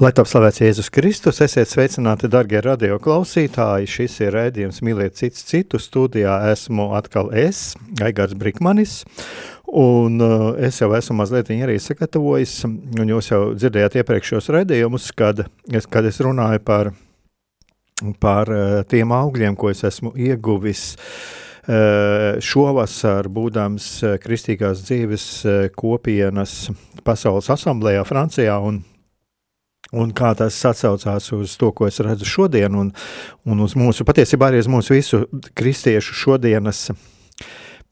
Lai top slavēts Jēzus Kristus, esiet sveicināti, darbie radio klausītāji. Šis ir rādījums Mīliet citu citu. Studijā esmu atkal es, Aigars Brikmanis. Un uh, es jau esmu mazliet arī sagatavojis, un jūs jau dzirdējāt iepriekšējos raidījumus, kad es, kad es runāju par, par uh, tiem augļiem, ko es esmu ieguvis uh, šovasar, būdams Kristīgās dzīves kopienas pasaules asamblējā Francijā. Un, un kā tas atsaucās uz to, ko es redzu šodien, un, un uz mūsu, patiesībā arī uz mūsu visu kristiešu šodienas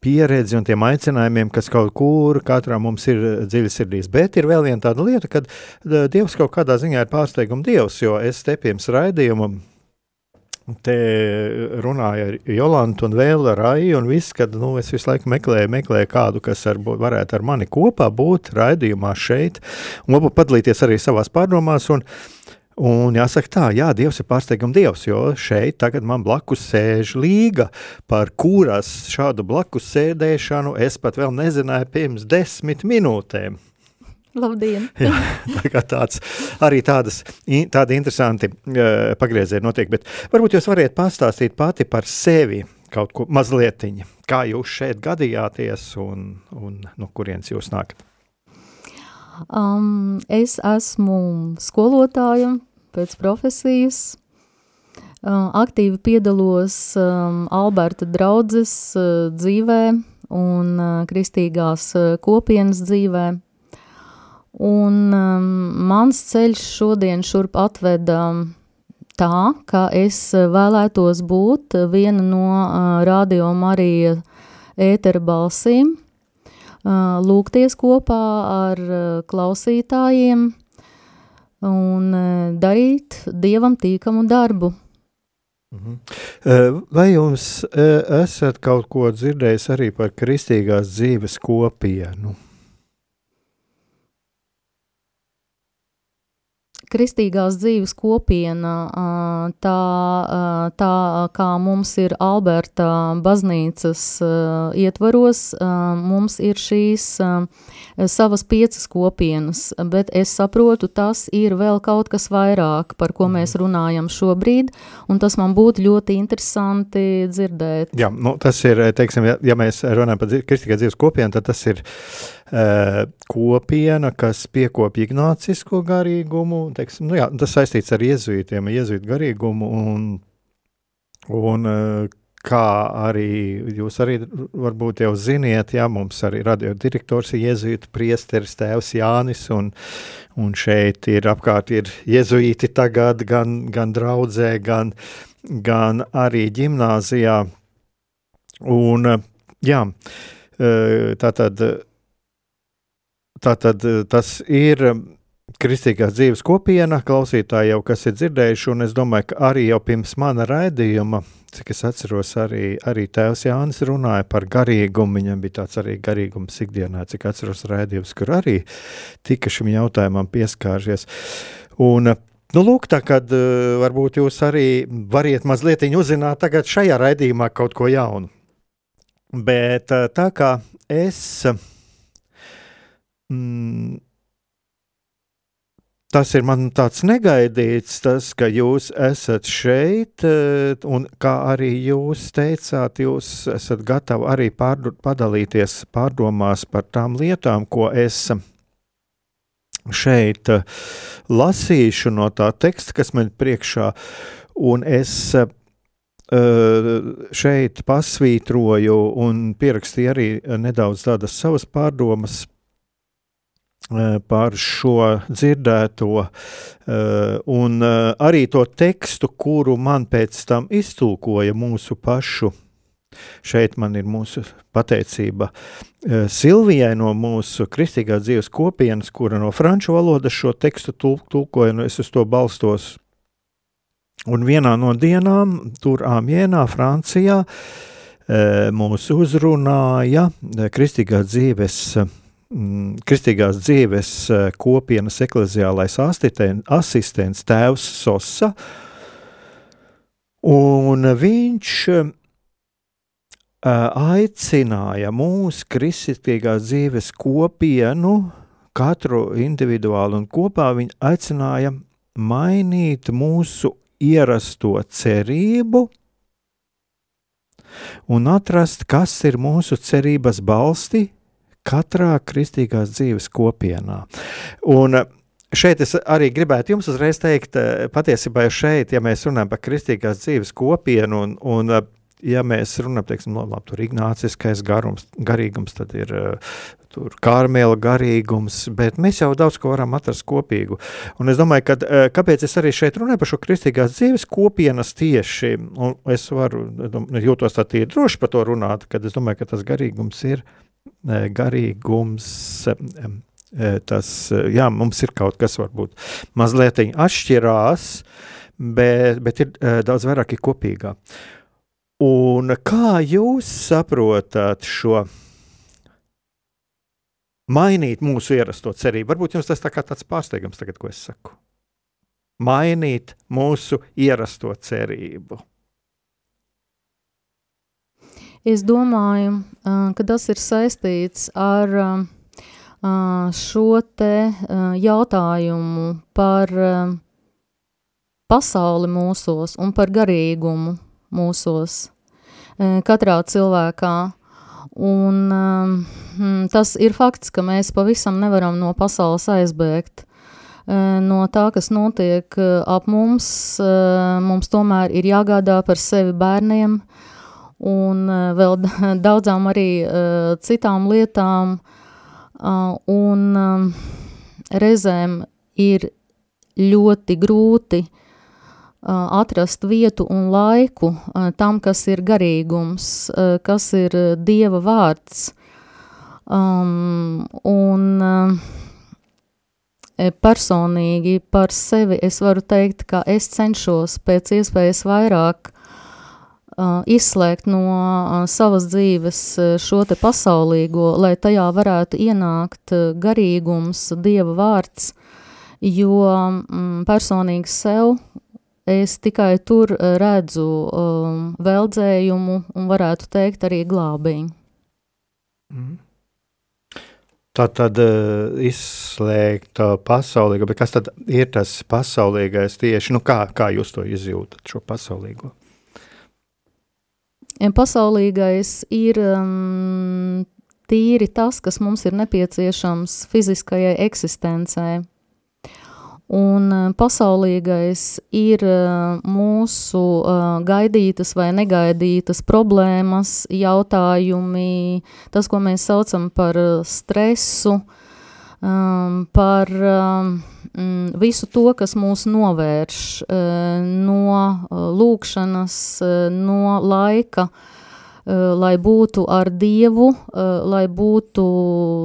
pieredzi un tiem aicinājumiem, kas kaut kur katram mums ir dziļi sirdīs. Bet ir vēl viena tāda lieta, kad Dievs kaut kādā ziņā ir pārsteiguma Dievs, jo es te pirms raidījuma te runāja ar Jolantu un vēl ar Raju, un viss, kad nu, es visu laiku meklēju, meklēju kādu, kas ar, varētu ar mani kopā būt raidījumā šeit, un varbūt padalīties arī savās pārdomās, un, Un jāsaka tā, jā, Dievs ir pārsteigums Dievs, jo šeit tagad man blakus sēž līga, par kuras šādu blakus sēdēšanu es pat vēl nezināju pirms desmit minūtēm. Labdien! Jā, tā tāds, arī tādas, tādi interesanti uh, pagriezieni notiek, bet varbūt jūs variet pastāstīt pati par sevi kaut ko mazlietiņa. Kā jūs šeit gadījāties un, un no kurienes jūs nākat? Um, es esmu skolotāja pēc profesijas. Uh, aktīvi piedalos um, Alberta draudzes uh, dzīvē un uh, kristīgās uh, kopienas dzīvē. Un um, mans ceļš šodien šurp atveda tā, ka es vēlētos būt viena no uh, radio Marija ētera balsīm, uh, lūgties kopā ar uh, klausītājiem un uh, darīt dievam tīkamu darbu. Mhm. Uh, vai jums uh, esat kaut ko dzirdējis arī par kristīgās dzīves kopienu? Kristīgās dzīves kopiena, tā, tā kā mums ir Alberta baznīcas ietvaros, mums ir šīs savas piecas kopienas, bet es saprotu, tas ir vēl kaut kas vairāk, par ko mēs mhm. runājam šobrīd, un tas man būtu ļoti interesanti dzirdēt. Jā, nu, tas ir, teiksim, ja, ja mēs runājam par kristīgā dzīves kopienu, tad tas ir kopiena, kas piekopja ignācisko garīgumu, teiksim, nu jā, tas saistīts ar iezuītiem, iezuītu garīgumu, un, un uh, kā arī jūs arī varbūt jau ziniet, jā, mums arī radiodirektors ir iezuītu priesteris tēvs Jānis, un, un šeit ir apkārt ir iezuīti tagad gan, gan draudzē, gan, gan arī ģimnāzijā, un jā, tātad Tātad eh, tas ir eh, kristīgās dzīves kopiena, klausītāji jau kas ir dzirdējuši, un es domāju, ka arī jau pirms mana raidījuma, cik es atceros, arī, arī tēvs Jānis runāja par garīgumu, viņam bija tāds arī garīgums ikdienā, cik atceros raidījums, kur arī tika šim jautājumam pieskāršies. Un, Nu, lūk, tā kad uh, varbūt jūs arī variet mazliet uzzināt tagad šajā raidījumā kaut ko jaunu. Bet tā kā es mm, tas ir man tāds negaidīts, tas, ka jūs esat šeit, eh, un kā arī jūs teicāt, jūs esat gatavi arī pārdu, padalīties pārdomās par tām lietām, ko es šeit uh, lasīšu no tā teksta, kas man priekšā, un es uh, šeit pasvītroju un pierakstīju arī nedaudz tādas savas pārdomas par šo dzirdēto, un arī to tekstu, kuru man pēc tam iztulkoja mūsu pašu Šeit man ir mūsu pateicība eh, Silvijai no mūsu kristīgā dzīves kopienas, kura no franču valodas šo tekstu tulkoja, un es uz to balstos. Un vienā no dienām, tur Āmienā, Francijā, eh, mūs uzrunāja eh, kristīgā dzīves, kristīgās dzīves kopienas ekleziālais asistents tēvs Sosa, un viņš aicināja mūsu kristīgās dzīves kopienu, katru individuāli un kopā viņa aicināja mainīt mūsu ierasto cerību un atrast, kas ir mūsu cerības balsti katrā kristīgās dzīves kopienā. Un Šeit es arī gribētu jums uzreiz teikt, patiesībā šeit, ja mēs runājam par kristīgās dzīves kopienu un, un ja mēs runājam, teiksim, no, labi, tur ignāciskais garums, garīgums, tad ir tur kārmēla garīgums, bet mēs jau daudz ko varam atrast kopīgu. Un es domāju, ka, kāpēc es arī šeit runāju par šo kristīgās dzīves kopienas tieši, un es varu, jūtos tā tīri droši par to runāt, kad es domāju, ka tas garīgums ir garīgums, uh, tas, jā, mums ir kaut kas varbūt mazliet atšķirās, bet, bet ir daudz vairāk ir kopīgā. Un kā jūs saprotat šo mainīt mūsu ierasto cerību? Varbūt jums tas tā kā tāds pārsteigums tagad, ko es saku. Mainīt mūsu ierasto cerību. Es domāju, ka tas ir saistīts ar šo te jautājumu par pasauli mūsos un par garīgumu mūsos, katrā cilvēkā. Un um, tas ir fakts, ka mēs pavisam nevaram no pasaules aizbēgt. No tā, kas notiek ap mums, mums tomēr ir jāgādā par sevi bērniem un vēl daudzām arī citām lietām. Un um, reizēm ir ļoti grūti atrast vietu un laiku tam, kas ir garīgums, kas ir Dieva vārds. Um, un personīgi par sevi es varu teikt, ka es cenšos pēc iespējas vairāk izslēgt no savas dzīves šo te pasaulīgo, lai tajā varētu ienākt garīgums, Dieva vārds, jo mm, personīgi sev es tikai tur redzu um, veldzējumu un varētu teikt arī glābiņu. Mm. Tā tad uh, izslēgta pasaulīga, bet kas tad ir tas pasaulīgais tieši, nu kā, kā jūs to izjūtat, šo pasaulīgo? Pasaulīgais ir um, tīri tas, kas mums ir nepieciešams fiziskajai eksistencei. Un pasaulīgais ir mūsu gaidītas vai negaidītas problēmas, jautājumi, tas, ko mēs saucam par stresu, ehm, par mm, visu to, kas mūs novērš no lūkšanas, no laika, lai būtu ar Dievu, lai būtu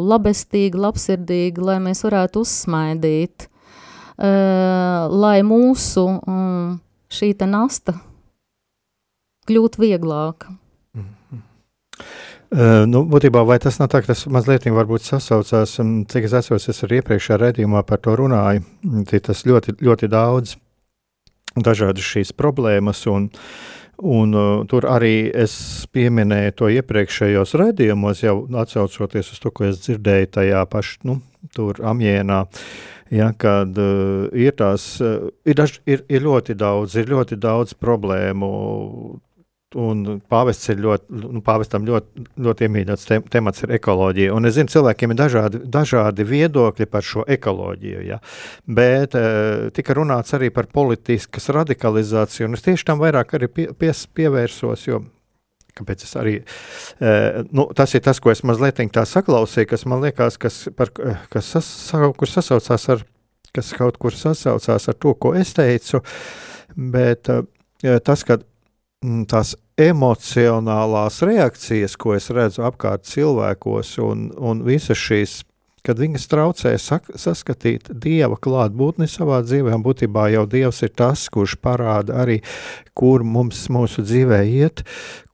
labestīgi, labsirdīgi, lai mēs varētu uzsmaidīt. Uh, lai mūsu um, šī nasta kļūtu vieglāka. Nu, būtībā, vai tas nav tā, ka tas mazliet sasaucās, cik es atceros, es arī iepriekšējā redzījumā par to runāju, tas ļoti, ļoti daudz dažādas šīs problēmas, un, un tur arī es pieminēju to iepriekšējos redzījumos, jau atsaucoties uz to, ko es dzirdēju tajā pašā, nu, tur amjēnā, ja, kad uh, ir tās, uh, ir, daž, ir, ir ļoti daudz, ir ļoti daudz problēmu un pāvests ir ļoti, nu, pāvestam ļoti, ļoti iemīļots te, temats ir ekoloģija. Un es zinu, cilvēkiem ir dažādi, dažādi viedokļi par šo ekoloģiju, ja? bet uh, tika runāts arī par politiskas radikalizāciju, un es tieši tam vairāk arī pie, pies, pievērsos, jo kāpēc es arī, uh, nu, tas ir tas, ko es mazliet tā saklausīju, kas man liekas, kas, par, kas sas, kur sasaucās ar, kas kaut kur sasaucās ar to, ko es teicu, bet tas, ka Mm, tās emocionālās reakcijas, ko es redzu apkārt cilvēkos, un, un visas šīs, kad viņas traucē sak, saskatīt dieva klātbūtni savā dzīvē, un būtībā jau dievs ir tas, kurš parāda arī, kur mums mūsu dzīvē iet,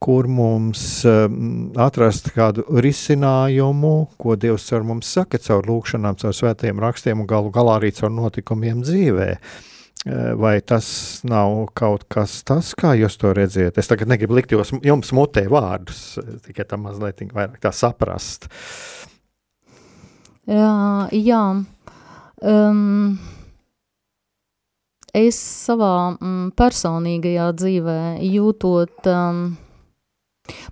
kur mums um, atrast kādu risinājumu, ko dievs ar mums saka caur lūkšanām, caur svētiem rakstiem un galu galā arī caur notikumiem dzīvē. Uh, vai tas nav kaut kas tāds, kā jūs to redziet? Es tagad negribu likt jūs, jums mutē vārdus, eh, tikai tā mazliet vairāk tā saprast. Jā, jā. Um, es savā mm, personīgajā dzīvē jūtot um,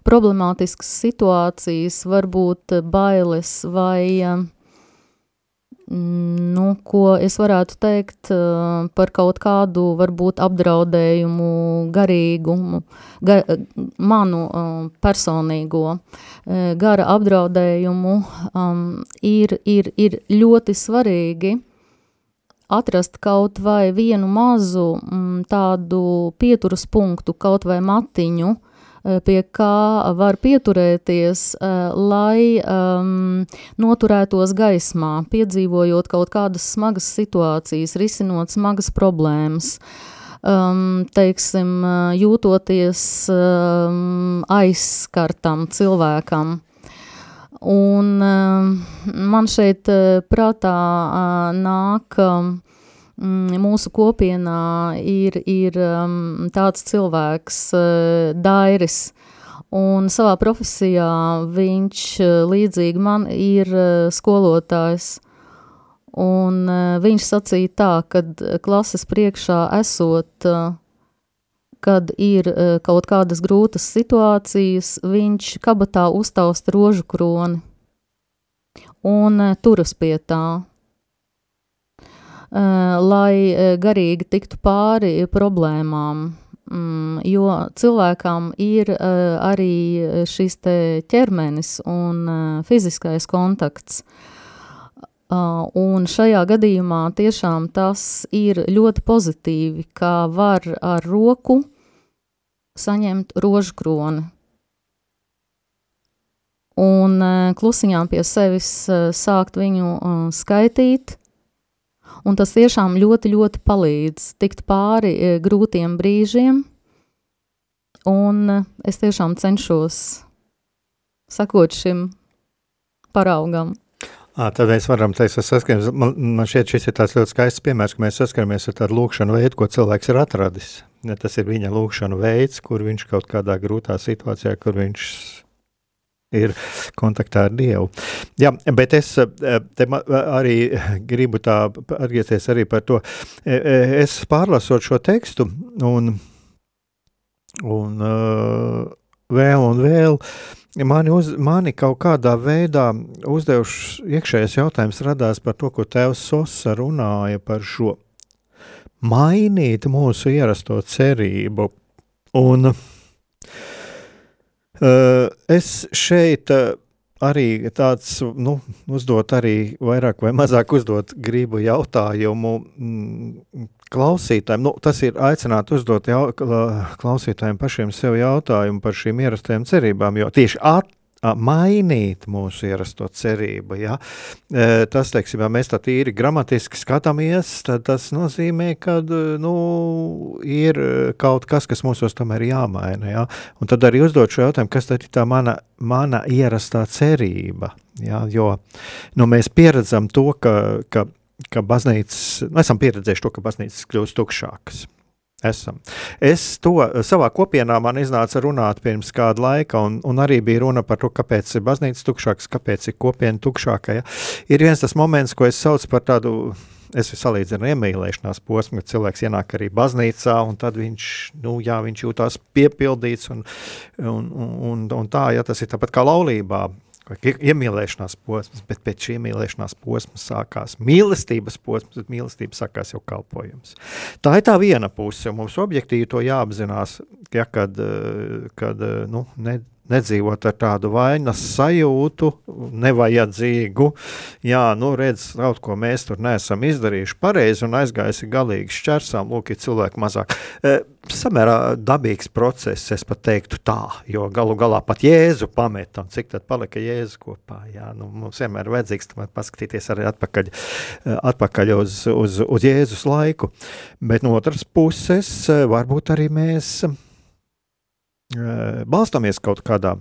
problemātiskas situācijas, varbūt bailes vai um, nu, ko es varētu teikt uh, par kaut kādu, varbūt, apdraudējumu, garīgumu, ga, manu uh, personīgo uh, gara apdraudējumu, um, ir, ir, ir ļoti svarīgi atrast kaut vai vienu mazu um, tādu pieturas punktu, kaut vai matiņu, Eh, pie kā var pieturēties, eh, lai um, noturētos gaismā, piedzīvojot kaut kādas smagas situācijas, risinot smagas problēmas. Um, teiksim, eh, jūtoties um, aizskartam cilvēkam. Un um, man šeit prātā uh, nāk um, mūsu kopienā ir, ir um, tāds cilvēks, uh, Dairis, un savā profesijā viņš uh, līdzīgi man ir uh, skolotājs. Un viņš sacīja tā, kad klases priekšā esot, kad ir kaut kādas grūtas situācijas, viņš kabatā uztaust rožu kroni un turas pie tā lai eh, garīgi tiktu pāri problēmām. Mm, jo cilvēkam ir uh, arī šis ķermenis un fiziskais kontakts. Un šajā gadījumā tiešām tas ir ļoti pozitīvi, kā var ar roku saņemt rožu kroni. Un klusiņām pie sevis sākt viņu skaitīt, un tas tiešām ļoti, ļoti palīdz tikt pāri e, grūtiem brīžiem, un e, es tiešām cenšos sakot šim paraugam. À, tad mēs varam teikt, ka saskaramies. Man, man šķiet, šis ir tāds ļoti skaists piemērs, ka mēs saskaramies ar tādu lūkšanu veidu, ko cilvēks ir atradis. Ja tas ir viņa lūkšanu veids, kur viņš kaut kādā grūtā situācijā, kur viņš ir kontaktā ar Dievu. Jā, bet es eh, arī gribu tā atgriezties arī par to. E, e, es pārlasot šo tekstu un, un eh, vēl un vēl. Mani, uz, mani kaut kādā veidā uzdevuši iekšējais jautājums radās par to, ko tēvs Sosa runāja par šo mainīt mūsu ierasto cerību. Un uh, es šeit eh, arī tāds, nu, uzdot arī vairāk vai mazāk uzdot gribu jautājumu mm, klausītājiem. Nu, tas ir aicināt uzdot jau, klausītājiem pašiem sev jautājumu par šīm ierastajām cerībām, jo tieši at, mainīt mūsu ierasto cerību. Ja? Tas, teiksim, ja mēs tā tīri gramatiski skatāmies, tad tas nozīmē, ka nu, ir kaut kas, kas mūsos tomēr jāmaina. Ja? Un tad arī uzdot šo jautājumu, kas tad ir tā mana, mana ierastā cerība. Ja? Jo nu, mēs pieredzam to, ka, ka, ka baznīcas, nu, esam pieredzējuši to, ka baznīcas kļūst tukšākas. Esam. Es to savā kopienā man iznāca runāt pirms kāda laika, un, un arī bija runa par to, kāpēc ir baznīca tukšāks, kāpēc ir kopiena tukšāka. Ja? Ir viens tas moments, ko es saucu par tādu es salīdzinu iemīlēšanās posmu, kad cilvēks ienāk arī baznīcā, un tad viņš, nu, jā, viņš jūtās piepildīts, un, un, un, un tā, ja tas ir tāpat kā laulībā, iemīlēšanās posms, bet pēc šī iemīlēšanās posma sākās mīlestības posms, bet mīlestība sākās jau kalpojums. Tā ir tā viena puse, un mums objektīvi to jāapzinās, ja, kad, kad nu, ne, nedzīvot ar tādu vainas sajūtu, nevajadzīgu. Jā, nu, redz, kaut ko mēs tur neesam izdarījuši pareizi un aizgājusi galīgi šķērsām, lūk, ir cilvēki mazāk. E, samērā dabīgs process, es pat teiktu tā, jo galu galā pat Jēzu pametam, cik tad palika Jēzu kopā. Jā, nu, mums vienmēr vajadzīgs paskatīties arī atpakaļ, e, atpakaļ uz, uz, uz Jēzus laiku. Bet no otras puses, e, varbūt arī mēs balstāmies kaut kādā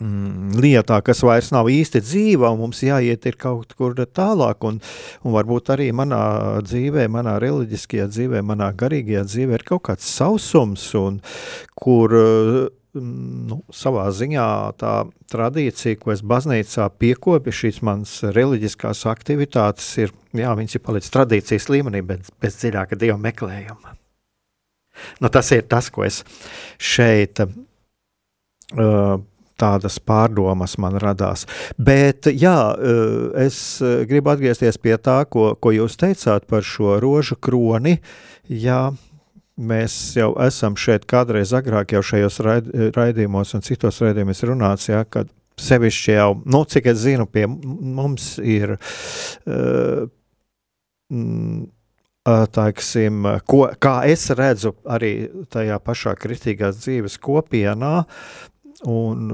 mm, lietā, kas vairs nav īsti dzīva, un mums jāiet kaut kur tālāk. Un, un varbūt arī manā dzīvē, manā reliģiskajā dzīvē, manā garīgajā dzīvē ir kaut kāds sausums, un, kur nu, savā ziņā tā tradīcija, ko es baznīcā piekopju, šīs manas reliģiskās aktivitātes, ir, jā, viņas ir palicis tradīcijas līmenī, bet bez dziļāka dieva meklējuma. Nu, tas ir tas, ko es šeit uh, tādas pārdomas man radās. Bet, jā, uh, es gribu atgriezties pie tā, ko, ko jūs teicāt par šo rožu kroni. Jā, mēs jau esam šeit kādreiz agrāk, jau šajos raid, raidījumos un citos raidījumos runāts, jā, kad sevišķi jau, nu, cik es zinu, pie mums ir. Uh, mm, Tāksim, ko, kā es redzu arī tajā pašā kristīgās dzīves kopienā, un,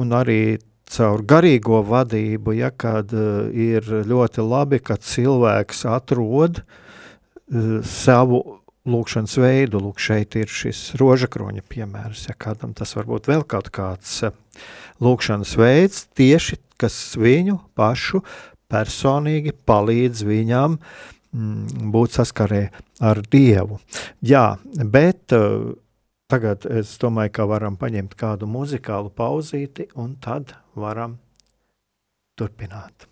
un arī caur garīgo vadību, ja kad ir ļoti labi, ka cilvēks atrod savu lūkšanas veidu. Lūk, šeit ir šis rožakroņa piemērs, ja kādam tas varbūt vēl kaut kāds lūkšanas veids, tieši kas viņu pašu personīgi palīdz viņam uh, būt saskarē ar Dievu. Jā, bet uh, tagad es domāju, ka varam paņemt kādu muzikālu pauzīti un tad varam turpināt.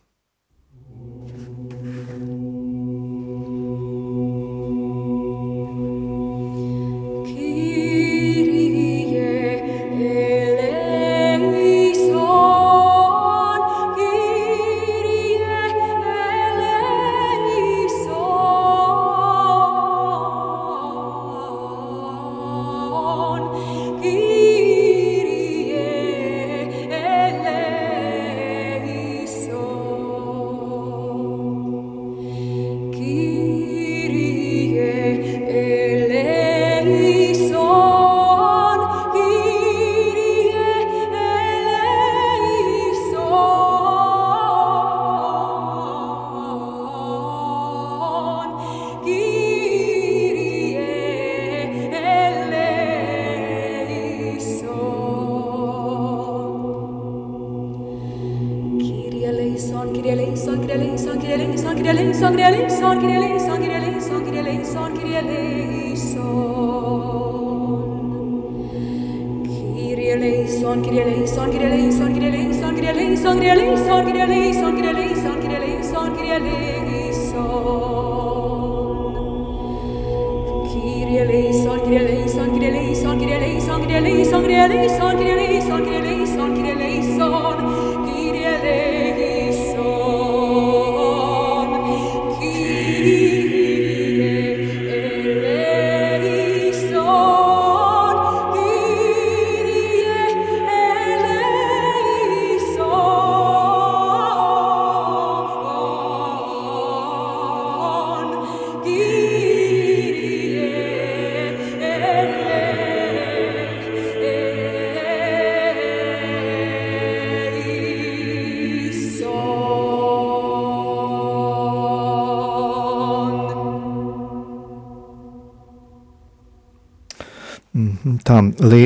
Tā, li,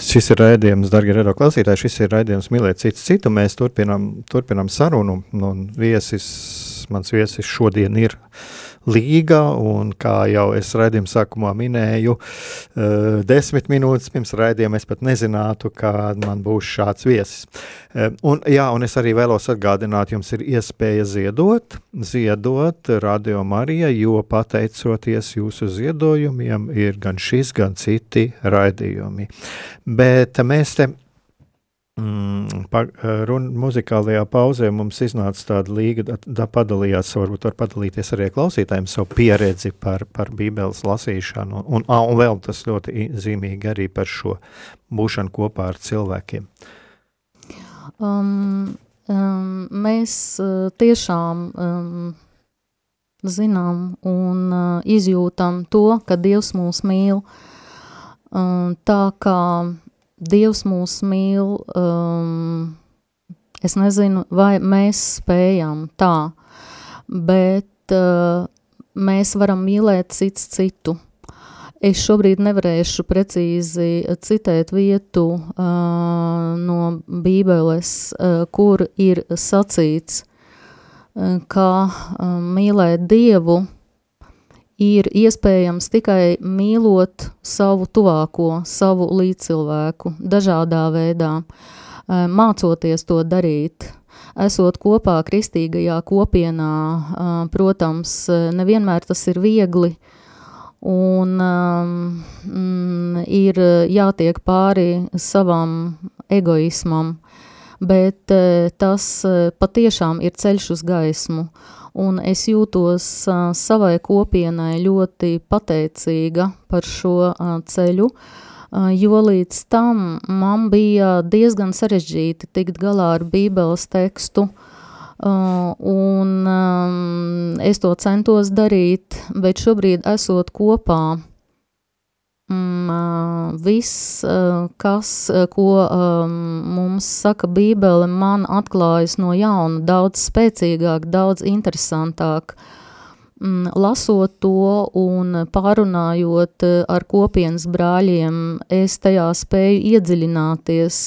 šis ir raidījums, darbie radio klausītāji, šis ir raidījums Mīlēt citu citu. Mēs turpinām, turpinām sarunu, un viesis mans viesis šodien ir Līga, un kā jau es raidījuma sākumā minēju, uh, desmit minūtes pirms raidījuma es pat nezinātu, kad man būs šāds viesis. Uh, un, jā, un es arī vēlos atgādināt, jums ir iespēja ziedot, ziedot Radio Marija, jo pateicoties jūsu ziedojumiem ir gan šis, gan citi raidījumi. Bet mēs te Mm, pa, eh, run, muzikālajā pauzē mums iznāca tāda līga, da padalījās, varbūt var padalīties arī klausītājiem savu pieredzi par, par bībeles lasīšanu, un, un, un vēl tas ļoti zīmīgi arī par šo būšanu kopā ar cilvēkiem. Um, um, mēs uh, tiešām um, zinām un uh, izjūtam to, ka Dievs mūs mīl, um, tā kā Dievs mūs mīl, um, es nezinu, vai mēs spējam tā, bet uh, mēs varam mīlēt cits citu. Es šobrīd nevarēšu precīzi citēt vietu uh, no Bībeles, uh, kur ir sacīts, uh, ka uh, mīlēt Dievu ir iespējams tikai mīlot savu tuvāko, savu līdzcilvēku, dažādā veidā, eh, mācoties to darīt. Esot kopā kristīgajā kopienā, eh, protams, nevienmēr tas ir viegli, un um, ir jātiek pāri savam egoismam, bet tas patiešām ir ceļš uz gaismu, un es jūtos uh, savai kopienai ļoti pateicīga par šo uh, ceļu, uh, jo līdz tam man bija diezgan sarežģīti tikt galā ar bībeles tekstu, Uh, un um, es to centos darīt, bet šobrīd esot kopā Mm, viss, kas, ko mums saka Bībele, man atklājas no jauna daudz spēcīgāk, daudz interesantāk. Mm, lasot to un pārunājot ar kopienas brāļiem, es tajā spēju iedziļināties,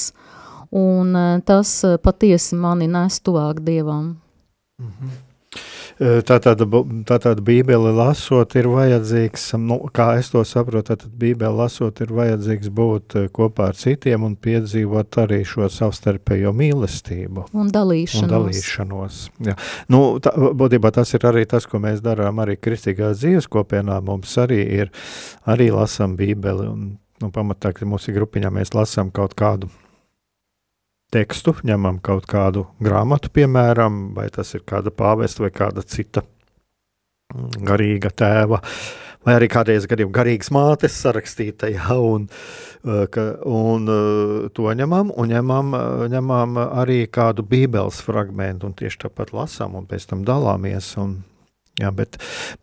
un tas patiesi mani nes tuvāk Dievam. Mm -hmm. Tā tāda, tā tāda bībeli lasot, ir vajadzīgs, nu, kā es to saprotu, tad bībeli lasot, ir vajadzīgs būt kopā ar citiem un piedzīvot arī šo savstarpējo mīlestību. Un dalīšanos. Un dalīšanos. Jā. Nu, tā, būtībā tas ir arī tas, ko mēs darām arī kristīgās dzīves kopienā. Mums arī ir, arī lasam bībeli un, nu, pamatā, ka mūsu grupiņā mēs lasam kaut kādu tekstu, ņemam kaut kādu grāmatu, piemēram, vai tas ir kāda pāvesta vai kāda cita garīga tēva, vai arī kādreiz gadījumā garīgas mātes sarakstīta, ja, un, uh, ka, un uh, to ņemam, un ņemam, uh, ņemam arī kādu bībeles fragmentu, un tieši tāpat lasām, un pēc tam dalāmies, un Jā, bet,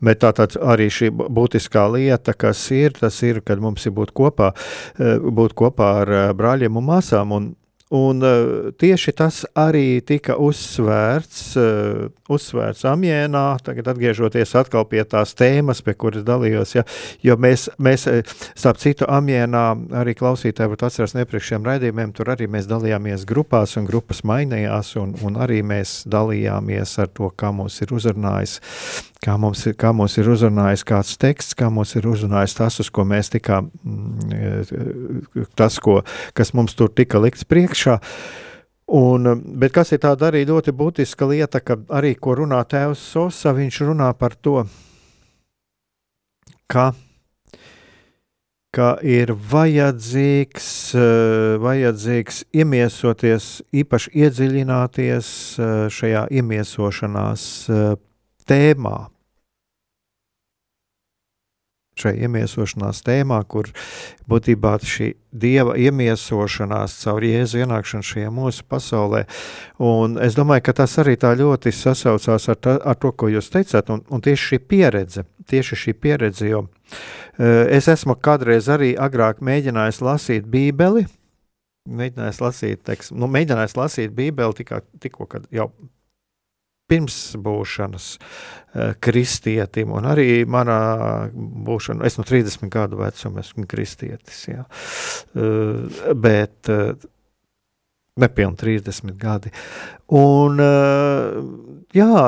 bet tā tad arī šī būtiskā lieta, kas ir, tas ir, kad mums ir būt kopā, būt kopā ar brāļiem un māsām, un, Un uh, tieši tas arī tika uzsvērts, uh, uzsvērts Amjēnā, tagad atgriežoties atkal pie tās tēmas, pie kuras dalījos, ja, jo mēs, mēs, eh, starp citu, Amjēnā arī klausītāji var atcerās nepriekšējiem raidījumiem, tur arī mēs dalījāmies grupās un grupas mainījās, un, un arī mēs dalījāmies ar to, kā mūs ir uzrunājis kā mums, kā mums ir uzrunājis kāds teksts, kā mums ir uzrunājis tas, uz ko mēs tikām, mm, tas, ko, kas mums tur tika likts priekšā. Un, bet kas ir tāda arī ļoti būtiska lieta, ka arī, ko runā tēvs Sosa, viņš runā par to, ka, ka ir vajadzīgs, vajadzīgs iemiesoties, īpaši iedziļināties šajā iemiesošanās tēmā, šai iemiesošanās tēmā, kur būtībā šī dieva iemiesošanās caur jēzu ienākšanu šajā mūsu pasaulē. Un es domāju, ka tas arī tā ļoti sasaucās ar, ta, ar to, ko jūs teicāt, un, un tieši šī pieredze, tieši šī pieredze, jo uh, es esmu kādreiz arī agrāk mēģinājis lasīt bībeli, mēģinājis lasīt, teiksim, nu, mēģinājis lasīt bībeli tikā, tikko, kad jau pirms būšanas uh, kristietim, un arī manā būšanā, es no 30 gadu vecuma esmu kristietis. Jā. Uh, bet uh, nepilni 30 gadi. Un, jā,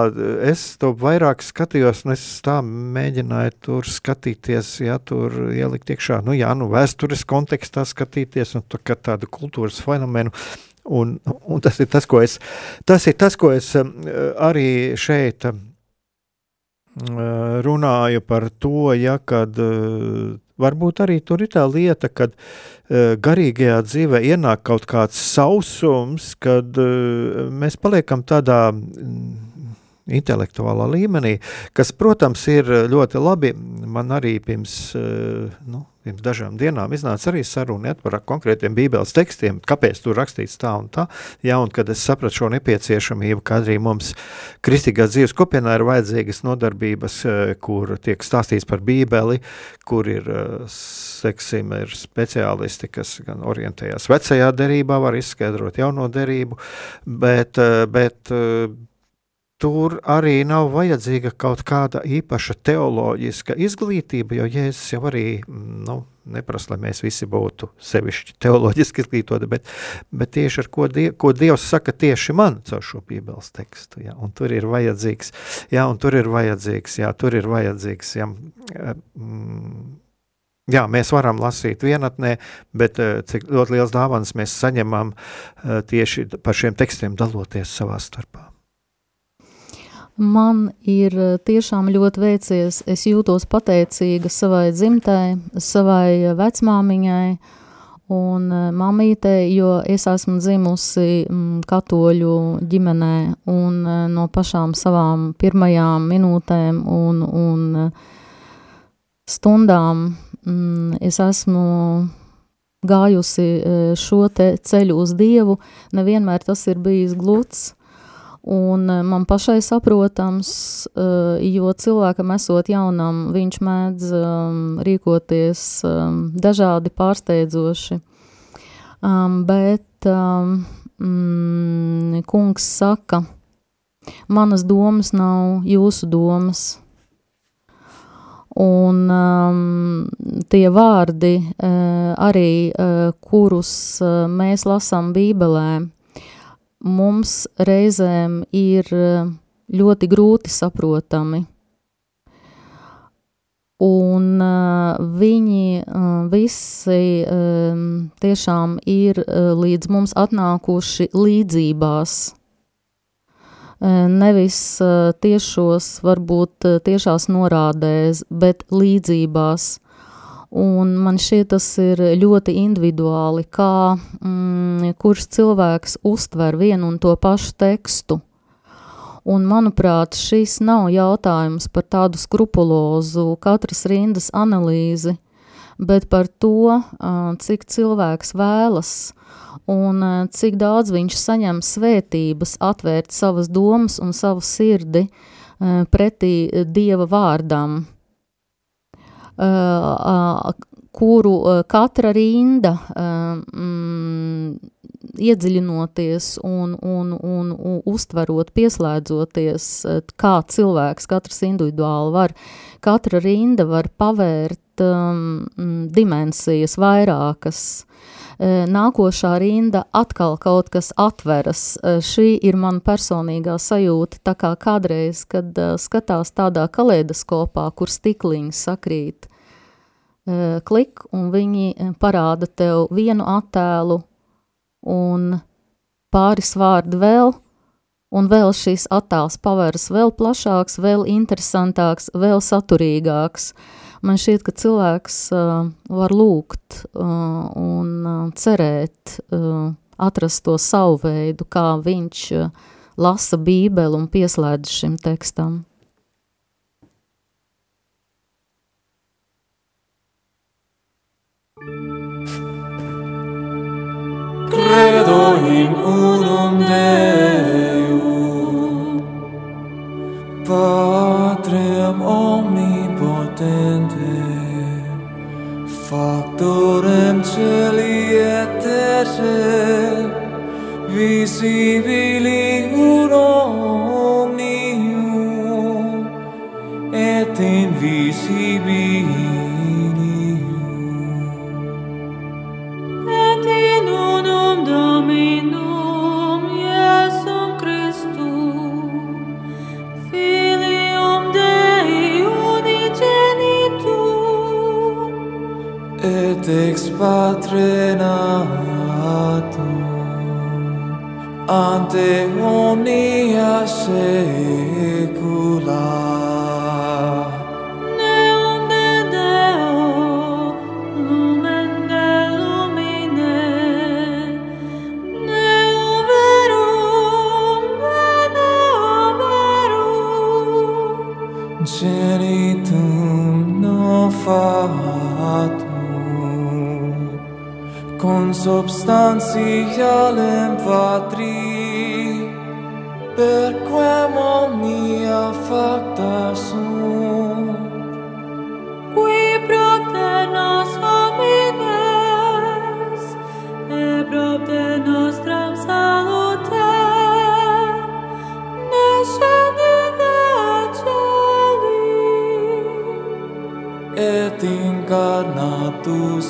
es to vairāk skatījos, un es tā mēģināju tur skatīties, jā, tur ielikt iekšā, nu jā, nu vēstures kontekstā skatīties, un tā, tādu kultūras fenomenu. Un, un tas ir tas, ko es, tas ir tas, ko es arī šeit runāju par to, ja, kad varbūt arī tur ir tā lieta, kad garīgajā dzīvē ienāk kaut kāds sausums, kad mēs paliekam tādā intelektuālā līmenī, kas, protams, ir ļoti labi. Man arī pirms, nu, pirms dažām dienām iznāca arī saruna par konkrētiem bībeles tekstiem, kāpēc tur rakstīts tā un tā. Jā, un kad es sapratu šo nepieciešamību, ka arī mums kristīgā dzīves kopienā ir vajadzīgas nodarbības, kur tiek stāstīts par bībeli, kur ir, seksim, ir speciālisti, kas gan orientējās vecajā derībā, var izskaidrot jauno derību, bet, bet tur arī nav vajadzīga kaut kāda īpaša teoloģiska izglītība, jo Jēzus jau arī mm, nu, neprasa, lai mēs visi būtu sevišķi teoloģiski izglītoti, bet, bet tieši ar ko, die, ko Dievs saka tieši man caur šo bībeles tekstu. Ja, un tur ir vajadzīgs, ja, un tur ir vajadzīgs, ja, tur ir vajadzīgs, ja, mm, Jā, mēs varam lasīt vienatnē, bet eh, cik ļoti liels dāvāns mēs saņemam eh, tieši par šiem tekstiem daloties savā starpā. Man ir eh, tiešām ļoti veicies, es jūtos pateicīga savai dzimtai, savai vecmāmiņai un eh, mamītei, jo es esmu dzimusi mm, katoļu ģimenē un eh, no pašām savām pirmajām minūtēm un, un stundām mm, es esmu gājusi šo te ceļu uz Dievu, nevienmēr tas ir bijis gluds, Un eh, man pašai saprotams, eh, jo cilvēkam esot jaunam, viņš mēdz um, rīkoties um, dažādi pārsteidzoši. Um, bet mm, kungs saka, manas domas nav jūsu domas. Un um, tie vārdi uh, arī, uh, kurus uh, mēs lasām Bībelē, mums reizēm ir eh, ļoti grūti saprotami. Un uh, viņi uh, visi tiešām ir līdz mums atnākuši līdzībās. Nevis tiešos, varbūt tiešās norādēs, bet līdzībās. Un man šķiet, tas ir ļoti individuāli, kā mm, kurš cilvēks uztver vienu un to pašu tekstu. Un, manuprāt, šis nav jautājums par tādu skrupulozu katras rindas analīzi, bet par to, cik cilvēks vēlas un cik daudz viņš saņem svētības atvērt savas domas un savu sirdi pretī Dieva vārdam kuru katra rinda mm, iedziļinoties un, un, un, un uztverot, pieslēdzoties, kā cilvēks katrs individuāli var, katra rinda var pavērt um, dimensijas vairākas, nākošā rinda atkal kaut kas atveras. Šī ir mana personīgā sajūta, tā kā kādreiz, kad skatās tādā kaleidoskopā, kur stikliņi sakrīt, klik, un viņi parāda tev vienu attēlu un pāris vārdi vēl, un vēl šīs attēls paveras vēl plašāks, vēl interesantāks, vēl saturīgāks. Man šķiet, ka cilvēks uh, var lūgt uh, un uh, cerēt, uh, atrast to savu veidu, kā viņš uh, lasa bībeli un pieslēdz šim tekstam. Credo in unum Deum, Patrem potente factorem celietere visibili un omnium et invisibili et in unum dominum ex patre natum ante omnia se substantialem patri per quem omnia facta sunt qui pro te nos homines e pro te nostram salute nascende da celi et incarnatus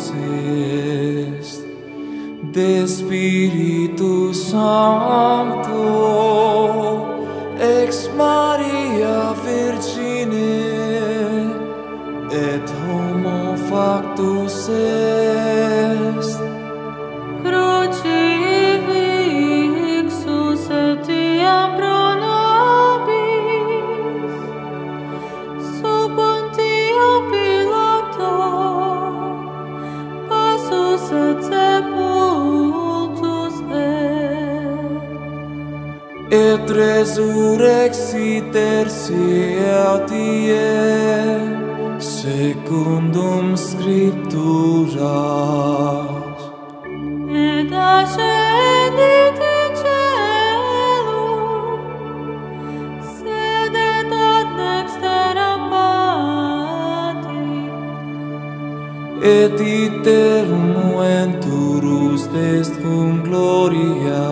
de Espíritu Santo. resurrexiter sietie secundum scripturas. Et ascendit in caelum sedet ad nextera patri et iterum venturus est cum gloria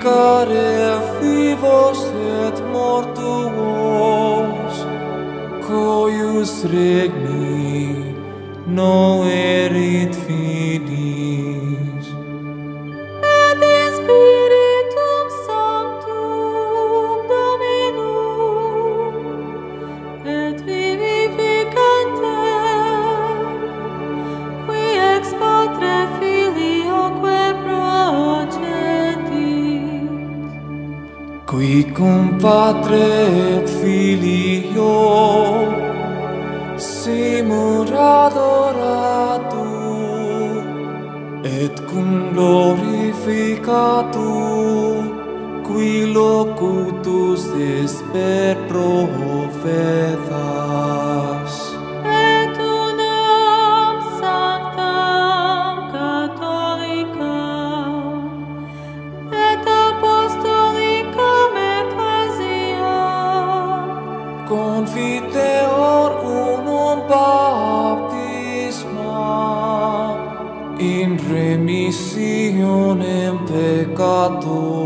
care vivos et mortuos coius regni no erit fidii cum patre et filio simur adoratur et cum glorificatur qui locutus desper pro foto.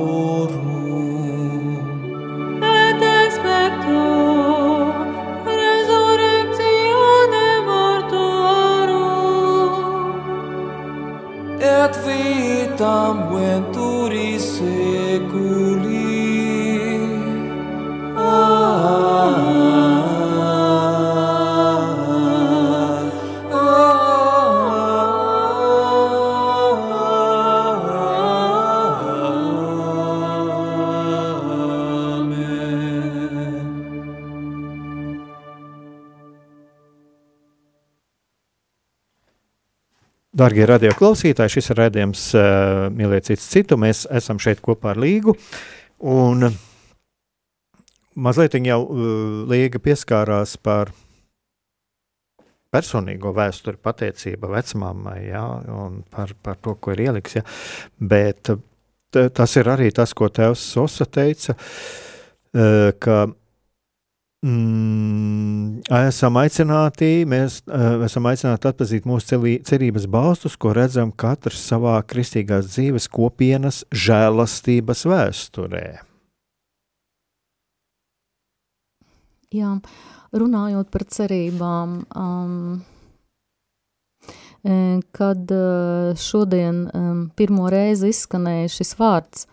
Darbie radioklausītāji, šis ir redzējums, uh, mīlēt, cits citu. Mēs esam šeit kopā ar Līgu. Un mazliet jau uh, Līga pieskārās par personīgo vēsturi, pateicība vecmāmai, ja, un par, par to, ko ir ieliks. Ja. Bet t- tas ir arī tas, ko tevs Sosa teica, uh, ka Mm, esam aicināti, mēs uh, esam aicināti atpazīt mūsu celī, cerības balstus, ko redzam katrs savā kristīgās dzīves kopienas žēlastības vēsturē. Jā, runājot par cerībām, um, eh, kad eh, šodien um, pirmo reizi izskanēja šis vārds,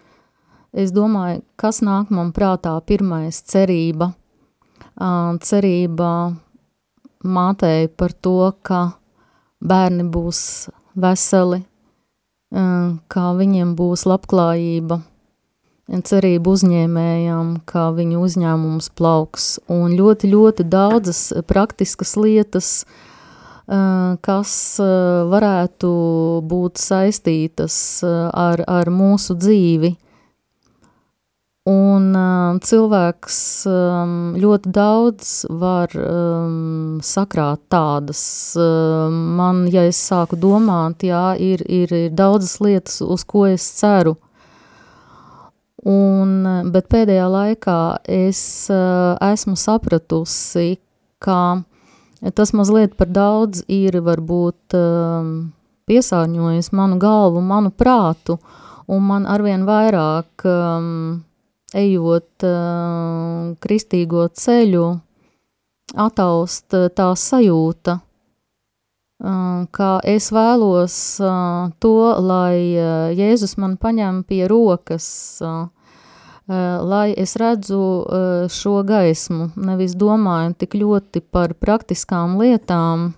es domāju, kas nāk man prātā pirmais cerība. Cerība mātei par to, ka bērni būs veseli, kā viņiem būs labklājība, cerība uzņēmējām, kā viņu uzņēmums plauks, un ļoti, ļoti daudzas praktiskas lietas, kas varētu būt saistītas ar, ar mūsu dzīvi. Un um, cilvēks um, ļoti daudz var um, sakrāt tādas. Um, man, ja es sāku domāt, jā, ir, ir, ir daudzas lietas, uz ko es ceru. Un, bet pēdējā laikā es uh, esmu sapratusi, ka tas mazliet par daudz ir varbūt um, piesārņojis manu galvu, manu prātu, un man arvien vairāk um, ejot uh, kristīgo ceļu, ataust uh, tā sajūta, uh, ka es vēlos uh, to, lai Jēzus man paņem pie rokas, lai es redzu šo gaismu, nevis domāju tik ļoti par praktiskām lietām,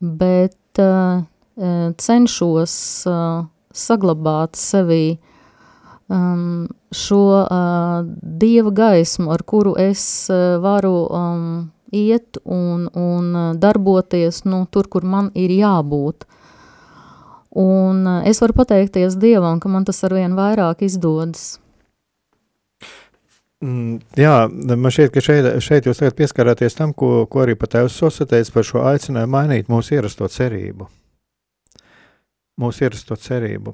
bet cenšos saglabāt sevī uh, um, šo uh, dieva gaismu, ar kuru es uh, varu um, iet un, un uh, darboties nu, tur, kur man ir jābūt. Un uh, es varu pateikties Dievam, ka man tas arvien vairāk izdodas. Mm, jā, man šķiet, ka šeit, šeit jūs tagad pieskarāties tam, ko, ko arī pat Tēvs Sosateicis par šo aicinājumu mainīt mūsu ierasto cerību. Mūsu ierasto cerību.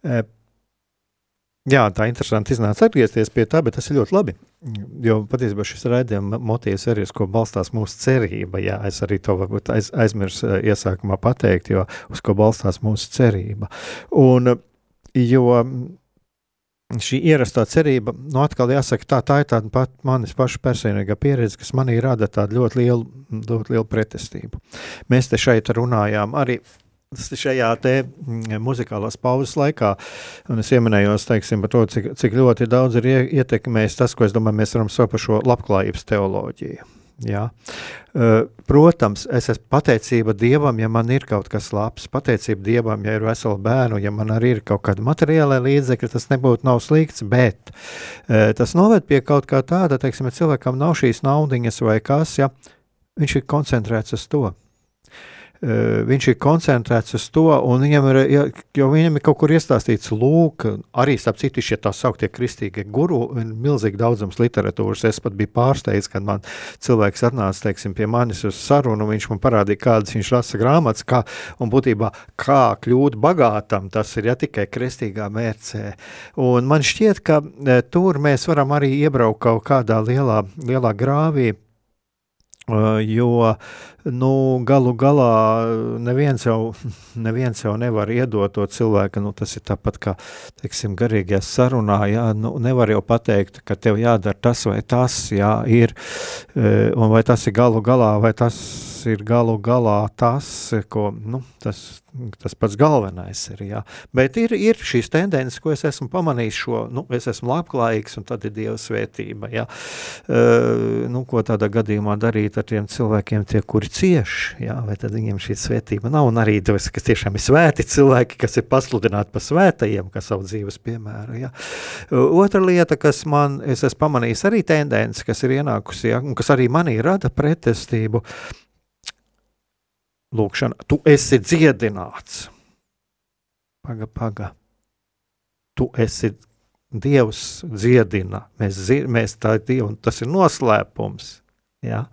E, Jā, tā interesanti iznāca atgriezties pie tā, bet tas ir ļoti labi. Jo patiesībā šis raidījuma motīvs arī uz ko balstās mūsu cerība. Jā, es arī to varbūt aiz, aizmirsu eh, iesākumā pateikt, jo uz ko balstās mūsu cerība. Un, jo šī ierastā cerība, nu atkal jāsaka, tā, tā ir tāda pat manis paša personīgā pieredze, kas manī rada tādu ļoti lielu, ļoti lielu pretestību. Mēs te šeit runājām arī šajā te mm, muzikālās pauzes laikā, un es ieminējos, teiksim, par to, cik, cik ļoti daudz ir ietekmējis tas, ko es domāju, mēs varam saukt par šo labklājības teoloģiju. Jā. Protams, es esmu pateicība Dievam, ja man ir kaut kas labs, pateicība Dievam, ja ir vesela bērnu, ja man arī ir kaut kāda materiālā līdzekļa, tas nebūtu nav slikts, bet tas noved pie kaut kā tāda, teiksim, ja cilvēkam nav šīs naudiņas vai kas, ja viņš ir koncentrēts uz to. Eh, viņš ir koncentrēts uz to, un viņam ir, ja, jo viņam ir kaut kur iestāstīts, lūk, arī starp citu šie tā sauktie kristīgie guru, ir milzīgi daudzums literatūras. Es pat biju pārsteigts, kad man cilvēks atnāca, teiksim, pie manis uz sarunu, viņš man parādīja, kādas viņš lasa grāmatas, kā, un būtībā, kā kļūt bagātam, tas ir ja tikai kristīgā mērcē. Un man šķiet, ka e, tur mēs varam arī iebraukt kaut kādā lielā, lielā grāvī, Jo nu, galu galā neviens jau, neviens jau nevar iedot to cilvēku. Nu, tas ir tāpat kā teiksim, garīgajā sarunā. Jā, nu, nevar jau pateikt, ka tev jādara tas vai tas, jā, ir, un vai tas ir galu galā, vai tas ir galu galā tas, ko, nu, tas, tas pats galvenais ir. Jā. Bet ir, ir šīs tendences, ko es esmu pamanījis, šo, nu, es esmu labklājīgs, un tad ir Dieva svētība. Jā. Uh, nu, ko tādā gadījumā darīt ar tiem cilvēkiem, tie, kuri cieš, jā, vai tad viņiem šī svētība nav, un arī tos, kas tiešām ir svēti cilvēki, kas ir pasludināti par svētajiem, kas savu dzīves piemēru. Jā. Uh, otra lieta, kas man, es esmu pamanījis arī tendence, kas ir ienākusi, jā, un kas arī manī rada pretestību, lūkšana, tu esi dziedināts. Paga, paga. Tu esi Dievs dziedina. Mēs, mēs tā ir Dievu, un tas ir noslēpums. Ja?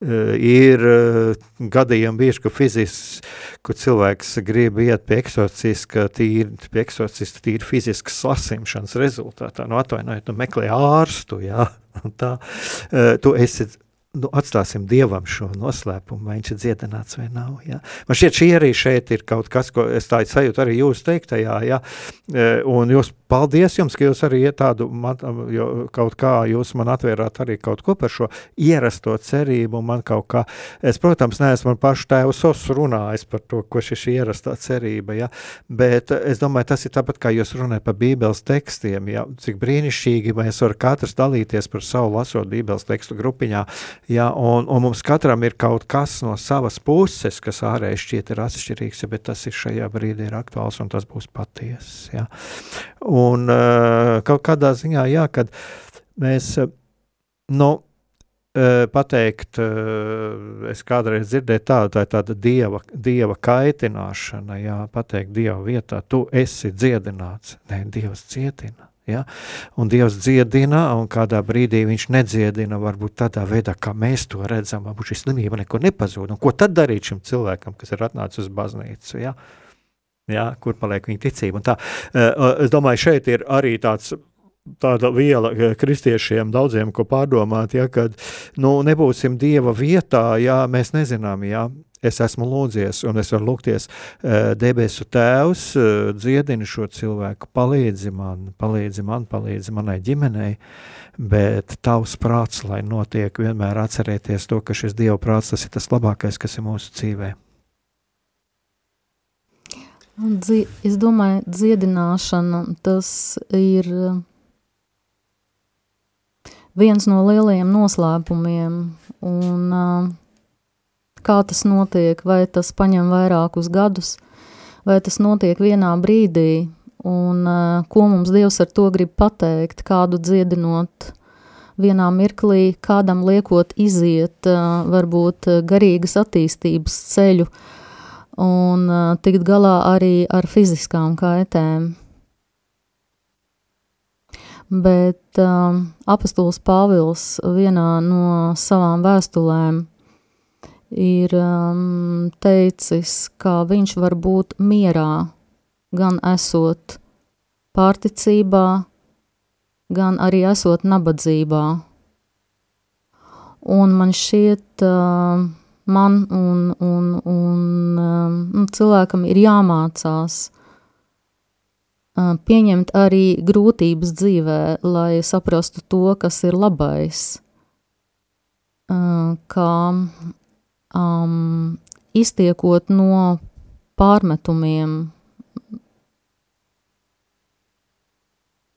Uh, ir uh, gadījumi bieži, ka fiziski, kur cilvēks grib iet pie eksorcista, tīri, pie eksorcista tīri fiziskas saslimšanas rezultātā, nu atvainojiet, tu meklē ārstu, jā, tā, uh, tu esi nu, atstāsim Dievam šo noslēpumu, vai viņš ir dziedināts vai nav. Ja? Man šķiet, šī arī šeit ir kaut kas, ko es tādu sajūtu arī jūs teiktajā, ja? E, un jūs paldies jums, ka jūs arī tādu, man, jo kaut kā jūs man atvērāt arī kaut ko par šo ierasto cerību, un man kaut kā, es, protams, neesmu man pašu tēvu sos runājis par to, ko šī ierastā cerība, ja? bet es domāju, tas ir tāpat, kā jūs runājat par bībeles tekstiem, ja? cik brīnišķīgi mēs varam katrs dalīties par savu lasot bībeles tekstu grupiņā, Ja, un, un mums katram ir kaut kas no savas puses, kas ārēji šķiet ir atšķirīgs, bet tas ir šajā brīdī ir aktuāls un tas būs patiess. Ja. Un uh, kaut kādā ziņā, jā, kad mēs, uh, nu, pateikt, es kādreiz dzirdēju tādu, tā ir tāda dieva, dieva kaitināšana, jā, pateikt dieva vietā, tu esi dziedināts. Nē, dievs dziedina. Ja? Un Dievs dziedina, un kādā brīdī viņš nedziedina, varbūt tādā veidā, kā mēs to redzam, varbūt šī slimība neko nepazūd. Un ko tad darīt šim cilvēkam, kas ir atnācis uz baznīcu? Ja? Ja? Kur paliek viņa ticība? Un tā, es domāju, šeit ir arī tāds tāda viela kristiešiem daudziem, ko pārdomāt, ja, kad nu, nebūsim Dieva vietā, ja mēs nezinām, ja, es esmu lūdzies, un es varu lūgties, eh, debesu Tēvs, eh, dziedini šo cilvēku, palīdzi man, palīdzi man, palīdzi manai ģimenei, bet tavs prāts, lai notiek, vienmēr atcerēties to, ka šis Dieva prāts, tas ir tas labākais, kas ir mūsu dzīvē. Es domāju, dziedināšana tas ir viens no lielajiem noslēpumiem. Un, uh, kā tas notiek, vai tas paņem vairākus gadus, vai tas notiek vienā brīdī, un uh, ko mums Dievs ar to grib pateikt, kādu dziedinot vienā mirklī, kādam liekot iziet uh, varbūt garīgas attīstības ceļu un uh, tikt galā arī ar fiziskām kaitēm bet um, apustulis Pāvils vienā no savām vēstulēm ir um, teicis, ka viņš var būt mierā, gan esot pārticībā, gan arī esot nabadzībā. Un man šķiet, uh, man un, un, un um, cilvēkam ir jāmācās pieņemt arī grūtības dzīvē, lai saprastu to, kas ir labais. Kā um, iztiekot no pārmetumiem,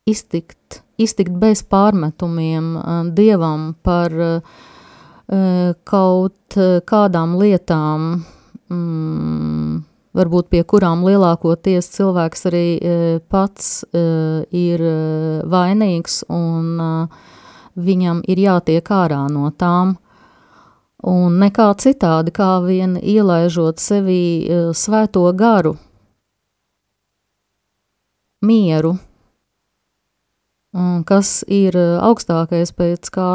iztikt, iztikt bez pārmetumiem dievam par kaut kādām lietām. Mm, varbūt pie kurām lielākoties cilvēks arī e, pats e, ir e, vainīgs un viņam ir jātiek ārā no tām. Un nekā citādi, kā vien ielaižot sevī svēto garu, mieru, kas ir augstākais, pēc kā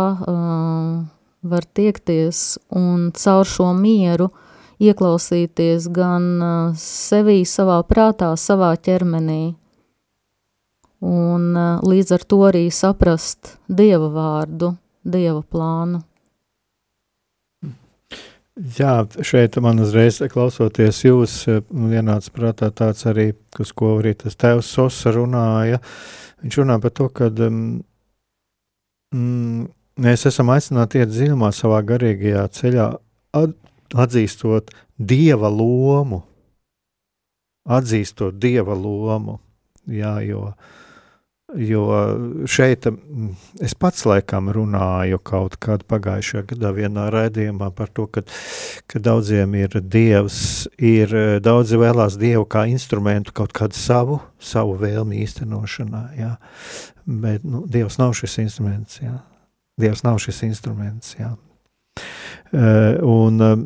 var tiekties, un caur šo mieru uh, ieklausīties gan sevī, savā prātā, savā ķermenī, un līdz ar to arī saprast Dieva vārdu, Dieva plānu. Jā, šeit man uzreiz klausoties jūs, vienāds prātā tāds arī, uz ko arī tas tēvs Sosa runāja. Viņš runā par to, ka mm, mēs esam aicināti iet dziļumā savā garīgajā ceļā, at, atzīstot dieva lomu, atzīstot dieva lomu. Jā, jo, jo šeit mm, es pats laikam runāju kaut kad pagājušajā gadā vienā raidījumā par to, ka, ka daudziem ir dievs, ir daudzi vēlās dievu kā instrumentu kaut kādu savu, savu vēlmi īstenošanā, jā. Bet, nu, dievs nav šis instruments, jā. Dievs nav šis instruments, jā. Uh, un uh,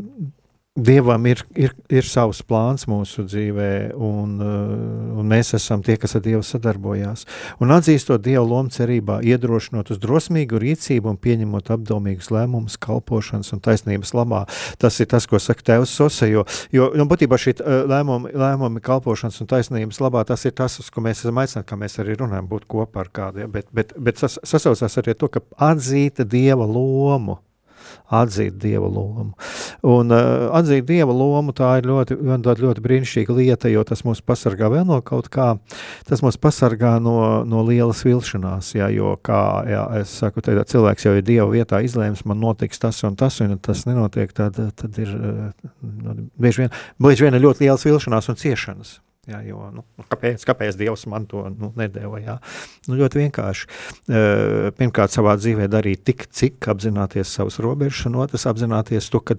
Dievam ir, ir, ir savs plāns mūsu dzīvē, un, uh, un mēs esam tie, kas ar Dievu sadarbojās. Un atzīstot Dieva lomu cerībā, iedrošinot uz drosmīgu rīcību un pieņemot apdomīgus lēmumus, kalpošanas un taisnības labā. Tas ir tas, ko saka Tēvs Sosa, jo, jo nu, būtībā šī lēmumi, lēmumi kalpošanas un taisnības labā, tas ir tas, uz ko mēs esam aicināti, kā mēs arī runājam, būt kopā ar kādu, ja? bet, bet, bet sas, sasaucās arī to, ka atzīta Dieva lomu atzīt dieva lomu. Un uh, atzīt dieva lomu tā ir ļoti, ļoti brīnišķīga lieta, jo tas mūs pasargā vēl no kaut kā. Tas mūs pasargā no, no lielas vilšanās. Jā, jo, kā jā, es saku, tad cilvēks jau ir dieva vietā izlēms, man notiks tas un tas, un tas nenotiek, tad, tad ir uh, bieži, vien, bieži vien ļoti liels vilšanās un ciešanas. Jā, jo, nu, kāpēc, kāpēc Dievs man to nu, nedēva? Jā? Nu, ļoti vienkārši. Uh, pirmkārt, savā dzīvē darīt tik, cik apzināties savus robežas, un otrs apzināties to, ka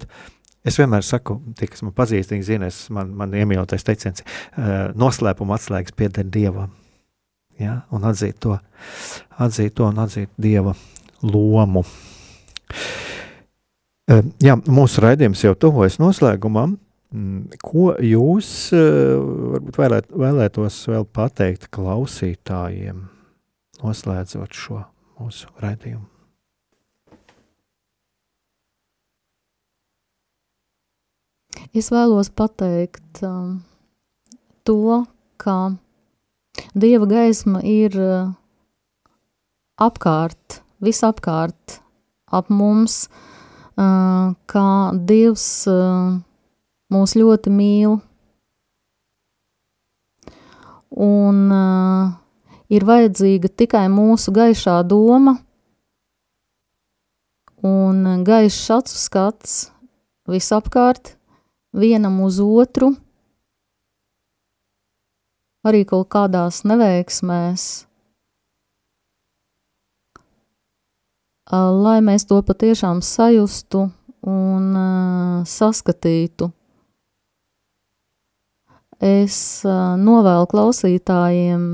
es vienmēr saku, tie, kas man pazīst, viņi zina, es, man, man iemīļotais teiciens, uh, noslēpuma atslēgas pieder Dievam. Ja? Un atzīt to, atzīt to un atzīt Dieva lomu. Uh, jā, mūsu raidījums jau tuvojas noslēgumam. Mm, ko jūs eh, varbūt vēlēt, vēlētos vēl pateikt klausītājiem, noslēdzot šo mūsu raidījumu? Es vēlos pateikt um, to, ka Dieva gaisma ir uh, apkārt, visapkārt ap mums, uh, kā Dievs uh, mūs ļoti mīl. Un uh, ir vajadzīga tikai mūsu gaišā doma un gaišs acu skats visapkārt, vienam uz otru, arī kaut kādās neveiksmēs, lai mēs to patiešām sajustu un uh, saskatītu es novēlu klausītājiem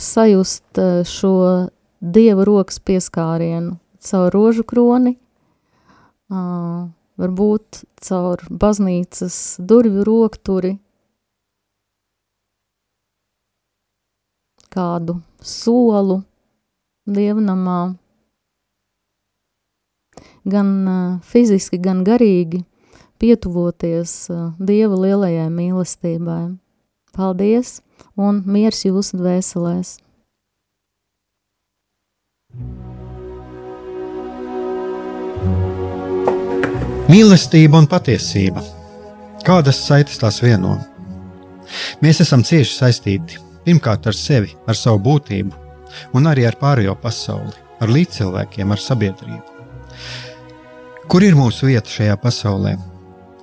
sajust šo dieva rokas pieskārienu caur rožu kroni, varbūt caur baznīcas durvju rokturi, kādu solu dievnamā, gan fiziski, gan garīgi pietuvoties Dieva lielajai mīlestībai. Paldies un miers jūsu dvēselēs! Mīlestība un patiesība. Kādas saites tās vieno? Mēs esam cieši saistīti pirmkārt ar sevi, ar savu būtību, un arī ar pārējo pasauli, ar līdzcilvēkiem, ar sabiedrību. Kur ir mūsu vieta šajā pasaulē?